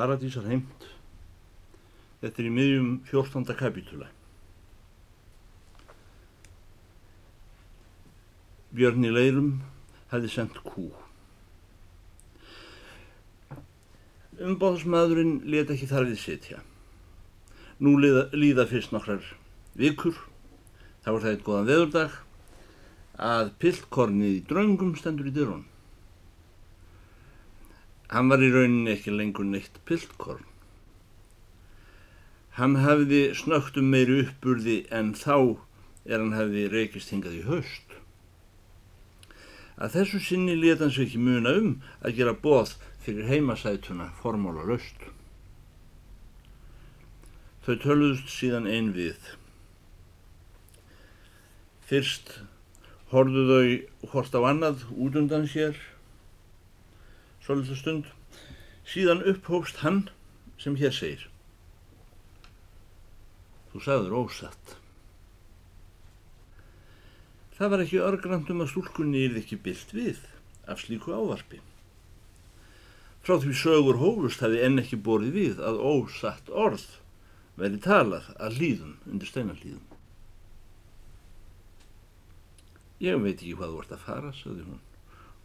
Paradísar heimt. Þetta er í miðjum 14. kapítula. Björn í leirum hefði sendt kú. Umbóðsmaðurinn let ekki þar við sitja. Nú líða, líða fyrst nokkrar vikur, þá er það eitt góðan veðurdag, að pillkornið í draungum stendur í dyrun. Hann var í rauninni ekki lengur neitt piltkorn. Hann hafði snögt um meiri uppburði en þá er hann hafði reykist hingað í haust. Að þessu sinni leta hann sér ekki muna um að gera bóð fyrir heimasætuna formóla löst. Þau töluðust síðan ein við. Fyrst horðu þau hort á annað út undan sér svolítið stund. Síðan upphófst hann sem hér segir. Þú sagður ósatt. Það var ekki örgrandum að stúlkunni er ekki byllt við af slíku ávarpi. Frá því sögur hófust hafi enn ekki borið við að ósatt orð veri talað að hlýðum undir steinarlýðum. Ég veit ekki hvað þú vart að fara, sagði hún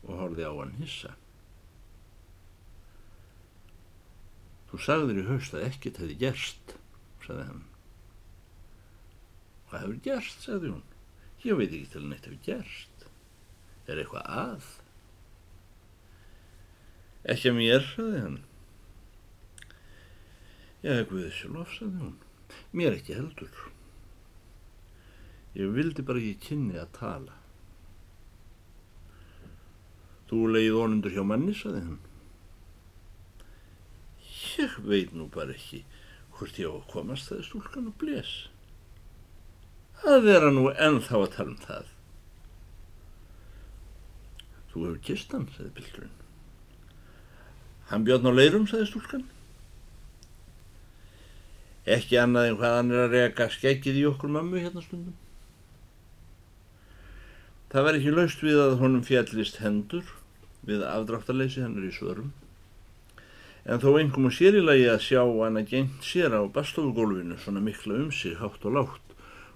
og horfi á hann hissa. Þú sagðir í haust að ekkert hefði gerst, sagði hann. Hvað hefur gerst, sagði hún. Ég veit ekki til að neitt hefur gerst. Er eitthvað að? Ekki að mér, sagði hann. Já, Guðið sjálf, sagði hún. Mér ekki heldur. Ég vildi bara ekki kynni að tala. Þú leiði vonundur hjá manni, sagði hann. Ég veit nú bara ekki hvort ég á að komast það stúlkan og blés. Það vera nú ennþá að tala um það. Þú hefur kist hann, sagði bildurinn. Hann björn á leirum, sagði stúlkan. Ekki annað en hvað hann er að reyka skeggið í okkur mammu hérna stundum. Það var ekki laust við að honum fjallist hendur við afdráttarleysi hennar í svörum en þó einhverjum sér í lagi að sjá hann að gengt sér á bastofugólfinu svona mikla um sig hátt og látt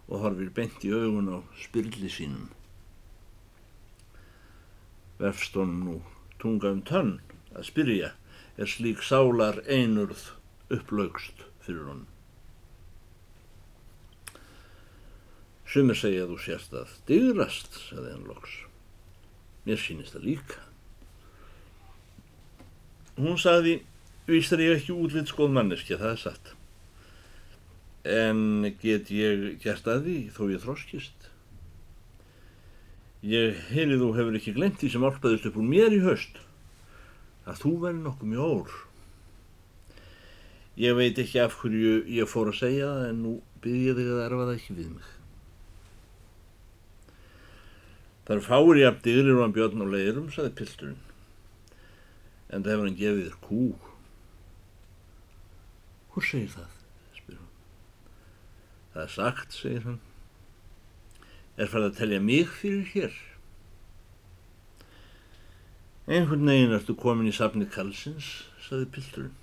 og horfir bent í augun á spyrli sínum. Verfst honum nú tunga um tönn að spyrja er slík sálar einurð upplaugst fyrir honum. Sumir segja þú sérst að digrast, sagði hann loks. Mér sínist það líka. Hún sagði Víst er ég ekki útlitt skoð manneskja, það er satt. En get ég gert að því þó ég þroskist? Ég heilið þú hefur ekki glemt því sem álpaðist upp úr mér í höst. Að þú verði nokkuð mjög ór. Ég veit ekki af hverju ég fór að segja það en nú byrði ég þig að erfa það ekki við mig. Það er fári af digrir og hann björn á leirum, saði pilturinn. En það hefur hann gefið þér kú. Hvor segir það? spyr hún. Það er sagt, segir hann. Er farið að telja mig fyrir hér? Einhvern veginn ertu komin í safni kalsins, saði pilturinn.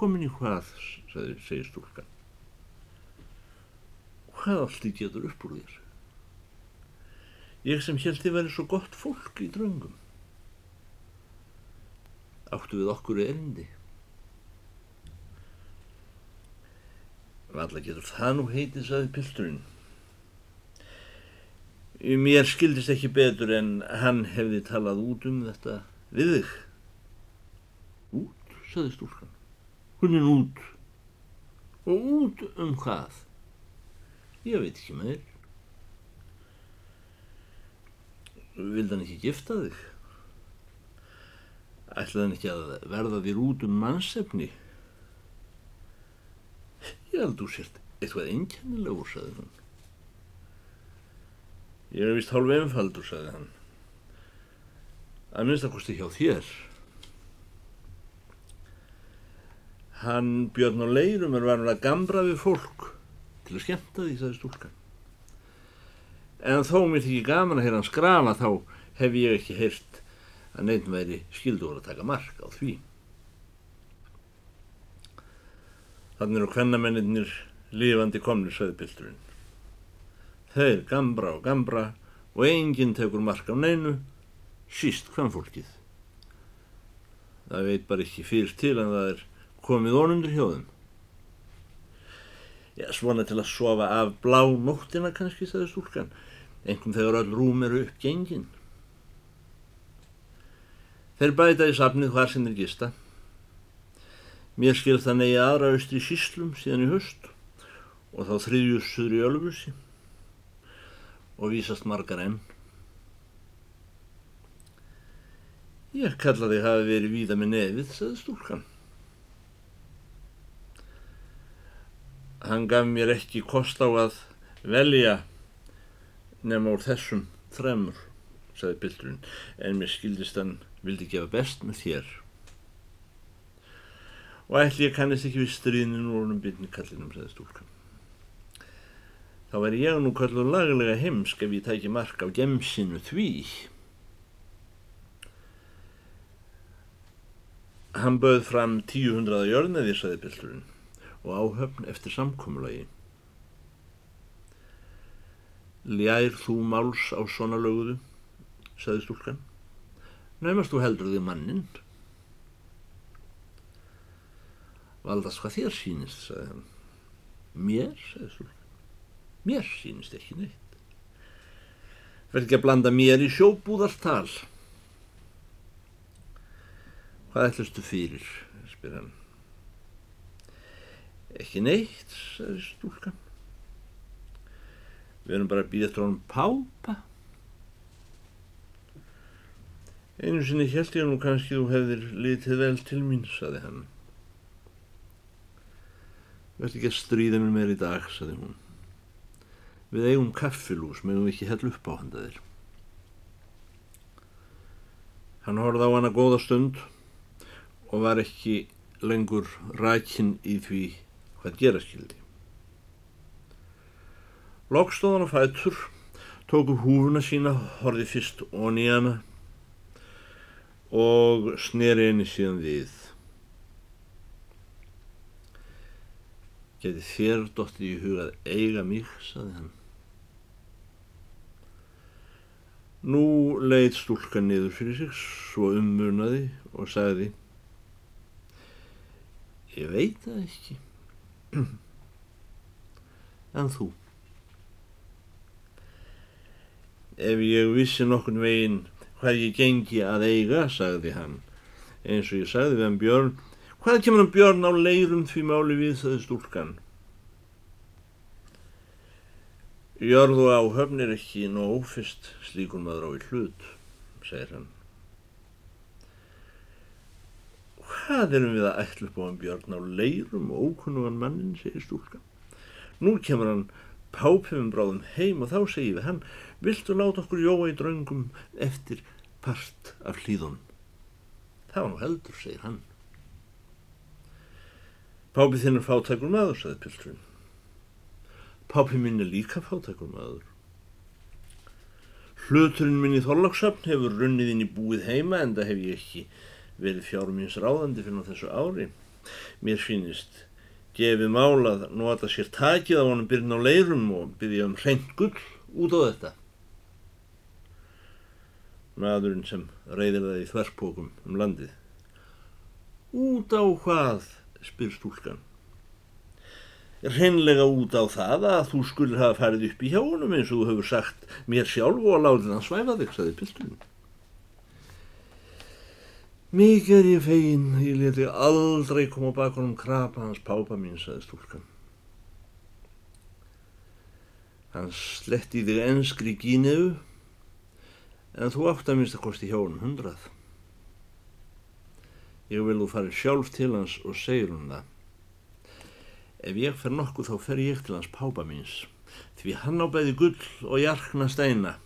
Komin í hvað, saði, segir stúlkan. Hvað allt í getur upp úr þér? Ég sem held þið verið svo gott fólk í draungum. Áttu við okkur erindi. Valla getur það nú heitið, saði pilturinn. Mér skildist ekki betur en hann hefði talað út um þetta við þig. Út, saði stúlkan. Hvernig út? Og út um hvað? Ég veit ekki með þér. Vildi hann ekki gifta þig? Ætlaði hann ekki að verða þér út um mannsefni? Ég held þú sért eitthvað einkennilegur, sagði hann. Ég er vist hálf einfaldur, sagði hann. Að minnst að kosti hjá þér. Hann björn á leirum er varður að gambra við fólk til að skemmta því, sagði stúlkan. En þó mér þykir gaman að heyra hans grafa þá hef ég ekki heyrt að neitt væri skildur að taka mark á því. Þannig eru kvennamennir lífandi komnir, sagði pilturinn. Þeir gambra og gambra og enginn tekur mark á neinu, síst hvem fólkið. Það veit bara ekki fyrst til en það er komið ónundur þeim. Já, svona til að sofa af blá nóttina kannski, sagði stúlkan, einhverjum þegar öll rúm eru upp gengin. Þeir bæta í safnið hvar sem þeir gista. Mér skil það negi aðra austri síslum síðan í höst og þá þriðjus söður í Ölfusi og vísast margar enn. Ég kalla þig hafi verið víða með nefið, sagði stúlkan. Hann gaf mér ekki kost á að velja nema úr þessum þremur, sagði bildurinn, en mér skildist hann vildi gefa best með þér. Og ætli ég kannist ekki við stríðinu úr húnum byrni kallinum, sagði stúlkan. Þá væri ég nú kalluð laglega heimsk ef ég tæki mark á gemsinu því. Hann bauð fram tíu hundraða jörnaði, sagði bildurinn, og áhöfn eftir samkómulagi. Ljær þú máls á svona löguðu, sagði stúlkan. Naumast þú heldur þig mannin. Valdast hvað þér sínist, sagði hann. Mér, sagði Súlkan. Mér sínist ekki neitt. Verð ekki að blanda mér í sjóbúðartal. Hvað ætlastu fyrir, spyr hann. Ekki neitt, sagði Stúlkan. Við erum bara að býða trónum pápa. Einu sinni held ég nú kannski þú hefðir litið vel til mín, saði hann. Verði ekki að stríða mér meir í dag, saði hún. Við eigum kaffilús, meðum við ekki hell upp á handaðir. Hann horfði á hana góða stund og var ekki lengur rækinn í því hvað gera skildi. Lokstóðan á fætur, tók upp húfuna sína, horfið fyrst onni hana og sneri henni síðan við. Geti þér dótti í hugað eiga mig, saði hann. Nú leið stúlka niður fyrir sig, svo ummunaði og sagði Ég veit það ekki. En þú? Ef ég vissi nokkun veginn hvað ég gengi að eiga, sagði hann. Eins og ég sagði við hann Björn, hvað kemur hann Björn á leirum því máli við þaði stúlkan? Jörðu á höfnir ekki nóg fyrst slíkun maður á í hlut, segir hann. Hvað erum við að ætla upp á hann Björn á leirum og ókunnugan mannin, segir stúlkan. Nú kemur hann pápifum bráðum heim og þá segir við hann, viltu láta okkur jóa í draungum eftir part af hlýðun. Það var nú heldur, segir hann. Pápið þinn er fátækur maður, sagði Pilturinn. Pápið minn er líka fátækur maður. Hluturinn minn í Þorláksöfn hefur runnið inn í búið heima en það hef ég ekki verið fjárum míns ráðandi fyrir þessu ári. Mér finnist gefið málað nota sér takið á honum byrjun á leirum og byrja um hreint gull út á þetta maðurinn sem reyðir það í þverspókum um landið. Út á hvað, spyr stúlkan. Reynlega út á það að þú skulle hafa farið upp í hjónum eins og þú hefur sagt mér sjálf og að látið hann svæfa þig, saði piltunum. Mikið er ég fegin, ég leti aldrei koma bak honum krapa hans pápa mín, saði stúlkan. Hann sletti þig enskri gínegu en þú átt að minnst að kosti hjá hann hundrað. Ég vil þú farið sjálf til hans og segir hún það. Ef ég fer nokkuð þá fer ég til hans pápa míns, því hann á bæði gull og jarkna steina,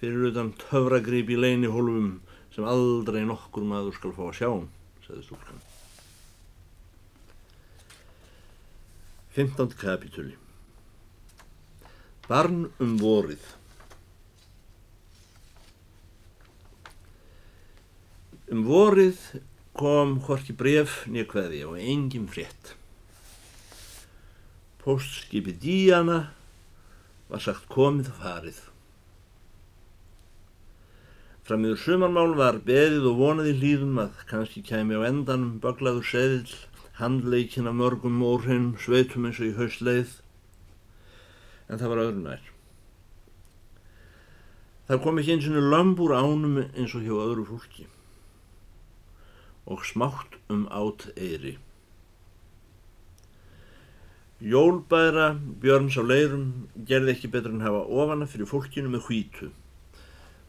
fyrir utan töfragrip í leini hólfum sem aldrei nokkur maður skal fá að sjá, sagði stúlkan. 15. kapitúli Barn um vorið Um vorið kom hvorki bref nýja hverði og engin frétt. Postskipi Díana var sagt komið og farið. Frammiður sumarmál var beðið og vonaði hlýðum að kannski kæmi á endanum baglaður seðil, handleikin af mörgum mórhinn, sveitum eins og í hausleið, en það var öðrum nær. Það kom ekki eins og lömbúr ánum eins og hjá öðru fólki og smátt um átt eiri. Jólbæra Björns á leirum gerði ekki betur en hafa ofana fyrir fólkinu með hvítu,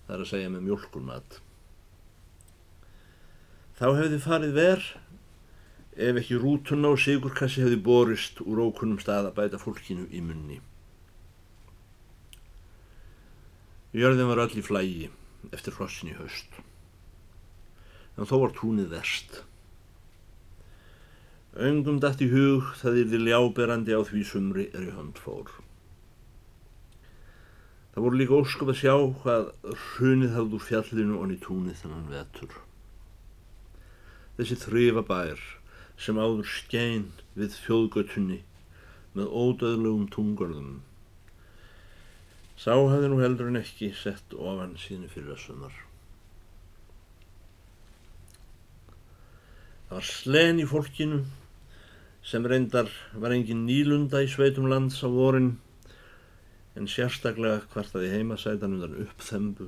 það er að segja með mjölkurmat. Þá hefði farið verð ef ekki rútuna og sigurkassi hefði borist úr ókunnum stað að bæta fólkinu í munni. Jörðin var öll í flægi eftir hrossin í haust, en þó var túnið verst. Öngum dætt í hug það yrði ljáberandi á því sumri er í hönd fór. Það voru líka ósköp að sjá hvað hrunið hafði úr fjallinu og í túnið þennan vetur. Þessi þrifa bær sem áður skein við fjóðgötunni með ódöðlegum tungörðum. Sá hafði nú heldur en ekki sett ofan síðan fyrir að sumar. Það var slen í fólkinu sem reyndar var engin nýlunda í sveitum lands á vorin en sérstaklega hvartaði heimasætan undan uppþembu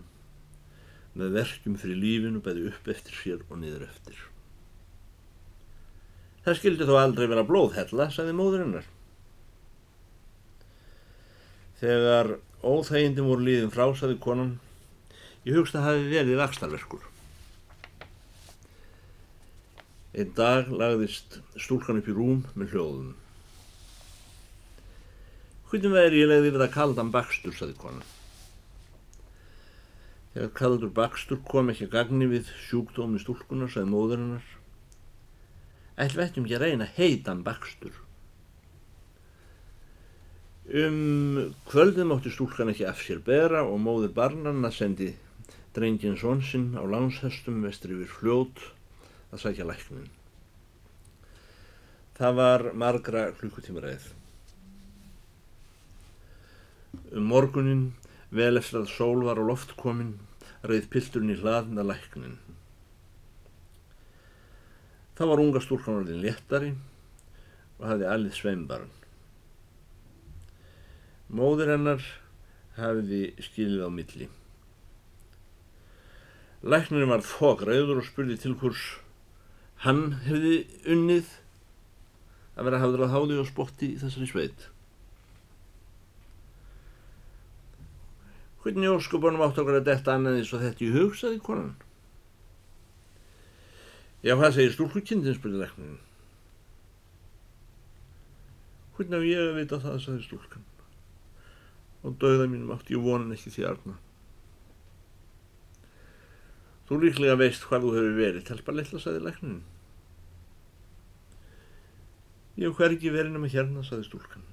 með verkjum fyrir lífinu bæði upp eftir sér og niður eftir. Það skildi þó aldrei vera blóðhella, sagði móðurinnar. Þegar óþægindin voru líðin frá, sagði konan, ég hugst að hafi verið vakstarverkur. Einn dag lagðist stúlkan upp í rúm með hljóðum. Hvernig væri ég legði við að kaldan bakstur, saði konan. Þegar kaldur bakstur kom ekki að gagni við sjúkdómi stúlkunar, saði móðurinnar. Ætl veitum ekki að reyna heitan bakstur. Um kvöldum átti stúlkan ekki af sér bera og móður barnanna sendi drengin svonsinn á lánshestum vestri yfir fljót að sækja læknin. Það var margra klukkutíma reið. Um morgunin, vel eftir að sól var á loft komin, reið pilturinn í hlaðna læknin. Það var unga stúrkan orðin léttari og hafði allir sveimbarn. Móður hennar hafiði skilið á milli. Læknirinn var þokk reyður og spurði til hvers hann hefði unnið að vera hafður að háði og spotti í þessari sveit. Hvernig óskupunum átt okkar að detta annaðis og þetta í hugsaði konan? Já, hvað segir stúlkukindin, spurði leknin. Hvernig hef ég að vita það, sagði stúlkan. Og dauða mínum átt ég vonan ekki þjarna. Þú líklega veist hvað þú hefur verið, telpa litla, sagði leknin. Ég hef hvergi verið nema hérna, saði stúlkan.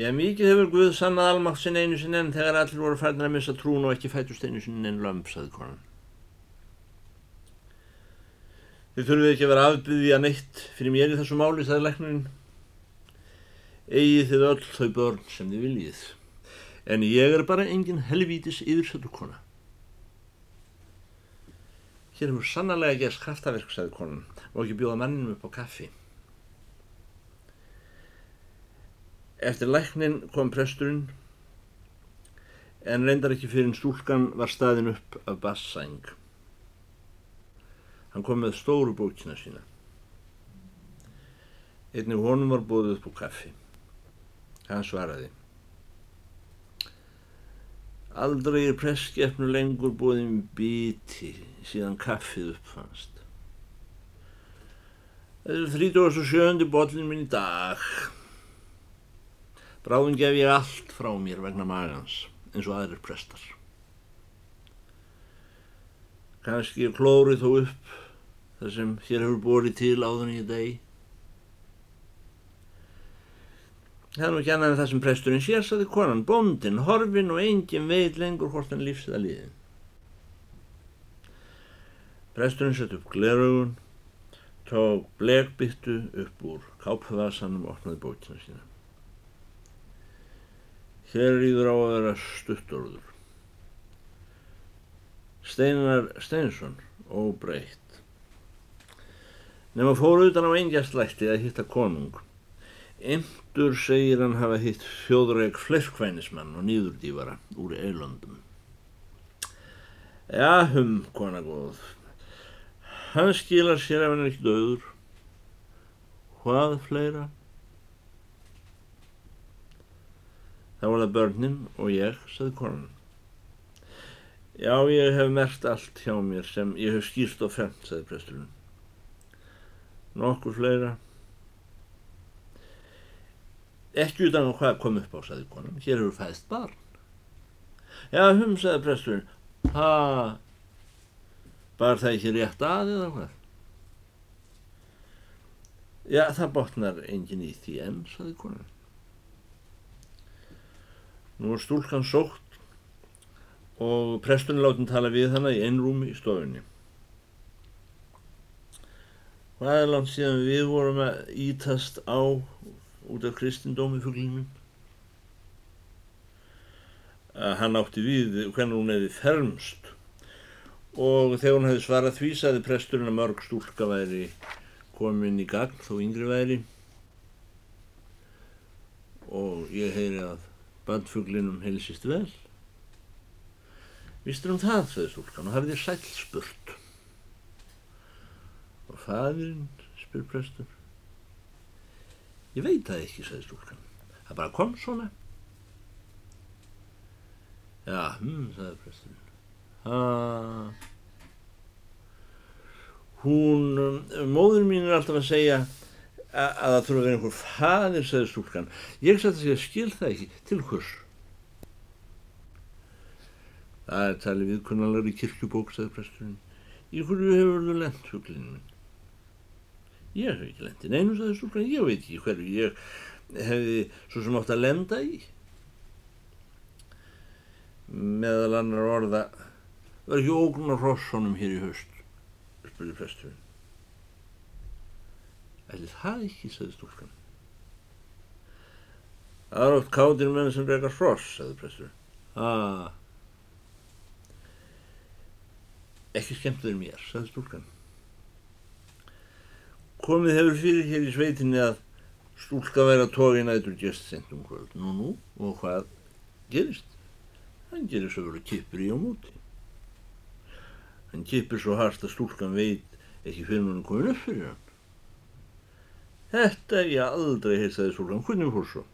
Já, mikið hefur Guð sannað almátt sinn einu sinn enn þegar allir voru færðin að missa trún og ekki fætust einu sinn enn lömp, saði konan. Þið þurfið ekki að vera afbyggði að neitt fyrir mér í þessu máli, saði læknurinn. Egið þið öll þau börn sem þið viljið, en ég er bara engin helvítis yfirsötu kona. Hér hefur sannarlega gerst kraftaverk, sagði konan, og ekki bjóða manninum upp á kaffi. Eftir læknin kom presturinn, en reyndar ekki fyrir en stúlkan var staðin upp af bassæng. Hann kom með stóru bókina sína. Einnig honum var bóðið upp á kaffi. Hann svaraði. Aldrei er presskeppnu lengur bóðin biti síðan kaffið uppfannst. Það er 37. botlinn minn í dag. Bráðum gef ég allt frá mér vegna magans, eins og aðrir prestar. Kanski er klórið þó upp þar sem hér hefur borið til áðun í deg. Það er nú ekki annað en það sem presturinn sér, saði konan, bóndin, horfin og engin veit lengur hvort hann lífsið að liðin. Presturinn sett upp gleraugun, tók blegbyttu upp úr kápvasanum og opnaði bókina sína. Hér íður á að vera stuttorður. Steinar Steinsson, óbreytt. Nefn að fóru utan á eingjastlætti að hitta konung. Emdur segir hann hafa hitt fjóðreg fleskvænismann og nýðurdývara úr eilöndum. Já, hum, kona góð. Hann skilar sér ef hann er ekki döður. Hvað fleira? Það var það börnin og ég, saði konan. Já, ég hef mert allt hjá mér sem ég hef skýrst og femt, saði presturinn. Nokkur fleira. Ekki utan á hvað kom upp á, saði konan. Hér hefur fæðst barn. Já, hum, saði presturinn. Ha, bar það ekki rétt að eða hvað? Já, það botnar engin í því enn, saði konan. Nú er stúlkan sótt og presturinn látin tala við hana í einrúmi í stofunni. Hvað er langt síðan við vorum að ítast á út af kristindómi fugglinum? að hann átti við hvernig hún hefði fermst. Og þegar hún hefði svarað því saði presturinn að mörg stúlka væri komin í gagn þó yngri væri. Og ég heyri að bandfuglinum heilsist vel. Vistur um það, sagði stúlkan og hafið þér sæl spurt. Og fæðirinn spyr prestur Ég veit það ekki, sagði stúlkan það bara kom svona Já, hm, sagði presturinn. Ha. Hún, um, móður mín er alltaf að segja að, að það þurfa að vera einhver fadir, sagði stúlkan. Ég sagði að segja, skil það ekki, til hvers? Það er talið viðkunnalar í kirkjubók, sagði presturinn. Í hverju hefur þú lent, huglinn minn? Ég hef ekki lent í neinu, sagði stúlkan. Ég veit ekki hverju ég hefði svo sem átt að lenda í. Meðal annar orða var ekki ógnar Rosssonum hér í höst spurði presturinn. Ætli það ekki, sagði stúlkan. Það er oft kátir menn sem reyka hross, sagði presturinn. Ah. Ekki skemmtiður mér, sagði stúlkan Komið hefur fyrir hér í sveitinni að stúlka að tóka í nætur gest sent um kvöld Nú, nú, og hvað gerist? Hann gerir svo verið kippur í á móti. Hann kippur svo harst að stúlkan veit ekki fyrir hann komin upp fyrir hann. Þetta er ég aldrei heilt, sagði stúlkan. Hvernig fór svo?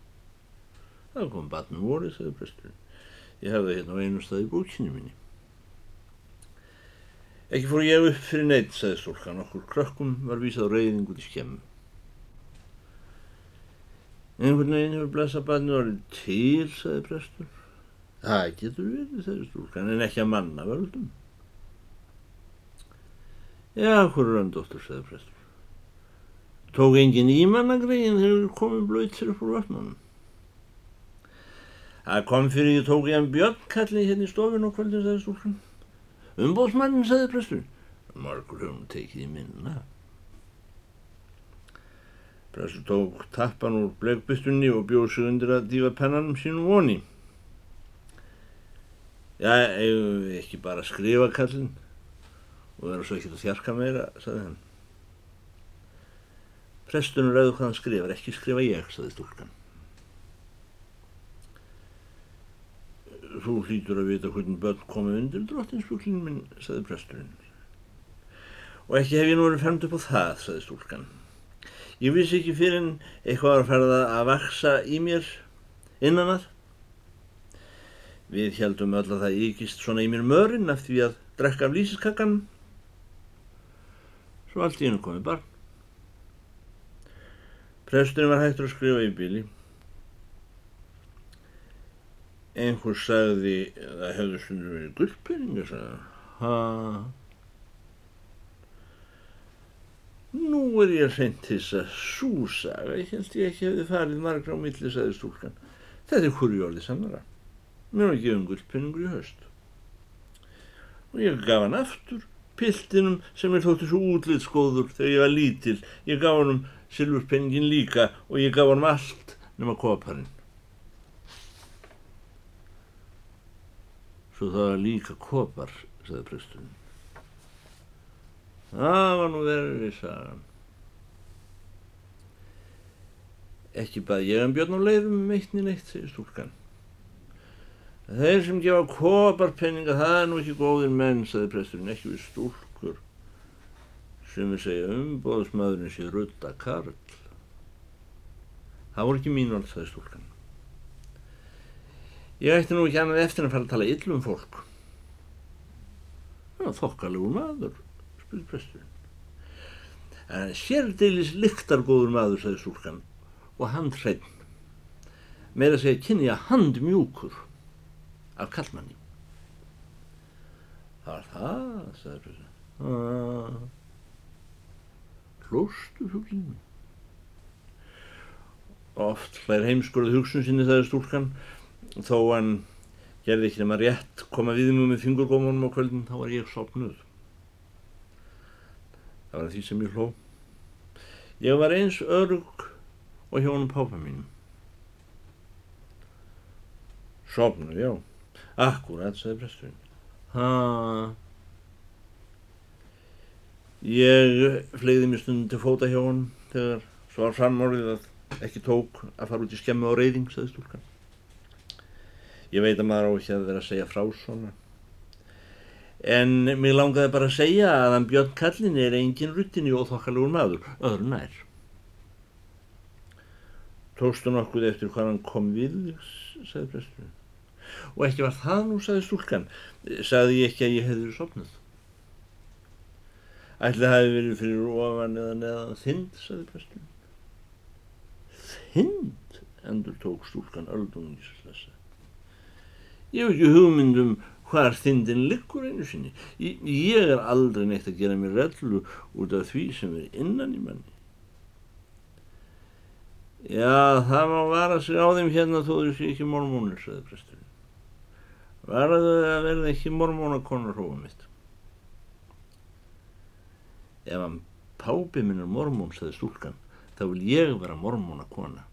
Það kom batnum vorið, sagði presturinn. Ég hefði hérna á einu stað í bókinu minni. Ekki fór ég upp fyrir neitt, sagði stúlkan. Okkur krökkum var vísað reyðing út í skemmu. Einhvern veginn hefur blessa batnum orðið til, sagði prestur. Það getur verið þeirri stúlkan en ekki að manna völdum. Já, hvað er hann dóttur, segði prestur. Tók engin ímannagregin þegar við komum blöytir upp úr vatnunum. Það kom fyrir ég tók ég hann björnkalli hérna í stofin og kvöldin, segði stúlkan. Umbóðsmannin, segði prestur. Margur höfum tekið í minna. Prestur tók tappan úr blegbystunni og bjóð sig undir að dífa pennanum sínum voni. Já, eigum við ekki bara að skrifa kallin og vera svo ekkert að þjarka meira, saði hann. Prestunum ræðu hvað hann skrifar, ekki skrifa ég, saði stúlkan. Þú hlýtur að vita hvernig börn komið undir drottinsfuglinn minn, saði presturinn. Og ekki hef ég nú verið fermt upp á það, saði stúlkan. Ég vissi ekki fyrir en eitthvað var að ferða að vaksa í mér innan að. Við heldum öll að það ykist svona í mér mörinn af því að drekka af lísiskakkan. Svo allt í hennu komið barn. Presturinn var hægtur að skrifa í bíli. Einhver sagði að það hefði stundur verið gullpenninga, sagði. Ha? Nú er ég reynd til þess að súsaga. Ég held ég ekki hefði farið margra á milli, sagði stúlkan. Þetta er hverju orðið sannara. Mér var gefið um gullpenningur í höst. Og ég gaf hann aftur, piltinum sem er þóttu svo útlitskóður þegar ég var lítil. Ég gaf hann um silfurpenningin líka og ég gaf hann allt nema koparinn. Svo það var líka kopar, sagði presturinn. Það var nú verið, sagði hann. Ekki bað ég um björn á leiðum um eittni neitt, segir stúlkan. Þeir sem gefa koparpenninga, það er nú ekki góðir menn, sagði presturinn, ekki við stúlkur sem við segja umbóðsmaðurinn sé rudda karl. Það voru ekki mín orð, sagði stúlkan. Ég ætti nú ekki annað eftir að fara að tala yllum fólk. Það var þokkalegu maður, spurði presturinn. En sérdeilis lyktargóður maður, sagði stúlkan og handhrein með að segja kynni að handmjúkur af kallmanni það var það sagði það hlóstu fuglinu oft hlær heimskurð hugsun sinni það er stúlkan þó hann gerði ekki nema rétt koma við mjög með fingurgómanum á kvöldin þá var ég sopnuð það var því sem ég hló ég var eins örug og hjónum pápa mínum. Sopnuð, já. Akkurat, sagði presturinn. Hæ? Ég fleiði mér stundin til fóta hjá hann þegar svo var framorðið að ekki tók að fara út í skemmu á reyðing, sagði stúlkan. Ég veit að maður á ekki að vera að segja frá svona. En mér langaði bara að segja að hann Björn Kallin er engin ruttinni og þokkalegur maður, öðru nær. Tókstu nokkuð eftir hvað hann kom við, sagði presturinn. Og ekki var það nú, sagði stúlkan. Sagði ég ekki að ég hefði sopnað. Ætli það hefði verið fyrir ofan eða neðan þind, sagði presturinn. Þind, endur tók stúlkan öldungislessa. Ég hef ekki hugmyndum hvar þindin liggur einu sinni. Ég, ég er aldrei neitt að gera mér rellu út af því sem er innan í manni. Já, það má vara sig á þeim hérna þó þú sé ekki mormónir, sagði presturinn. Varaðu að verða ekki mormónakonur hófa mitt. Ef hann pápi minn er mormón, sagði stúlkan, þá vil ég vera mormónakona.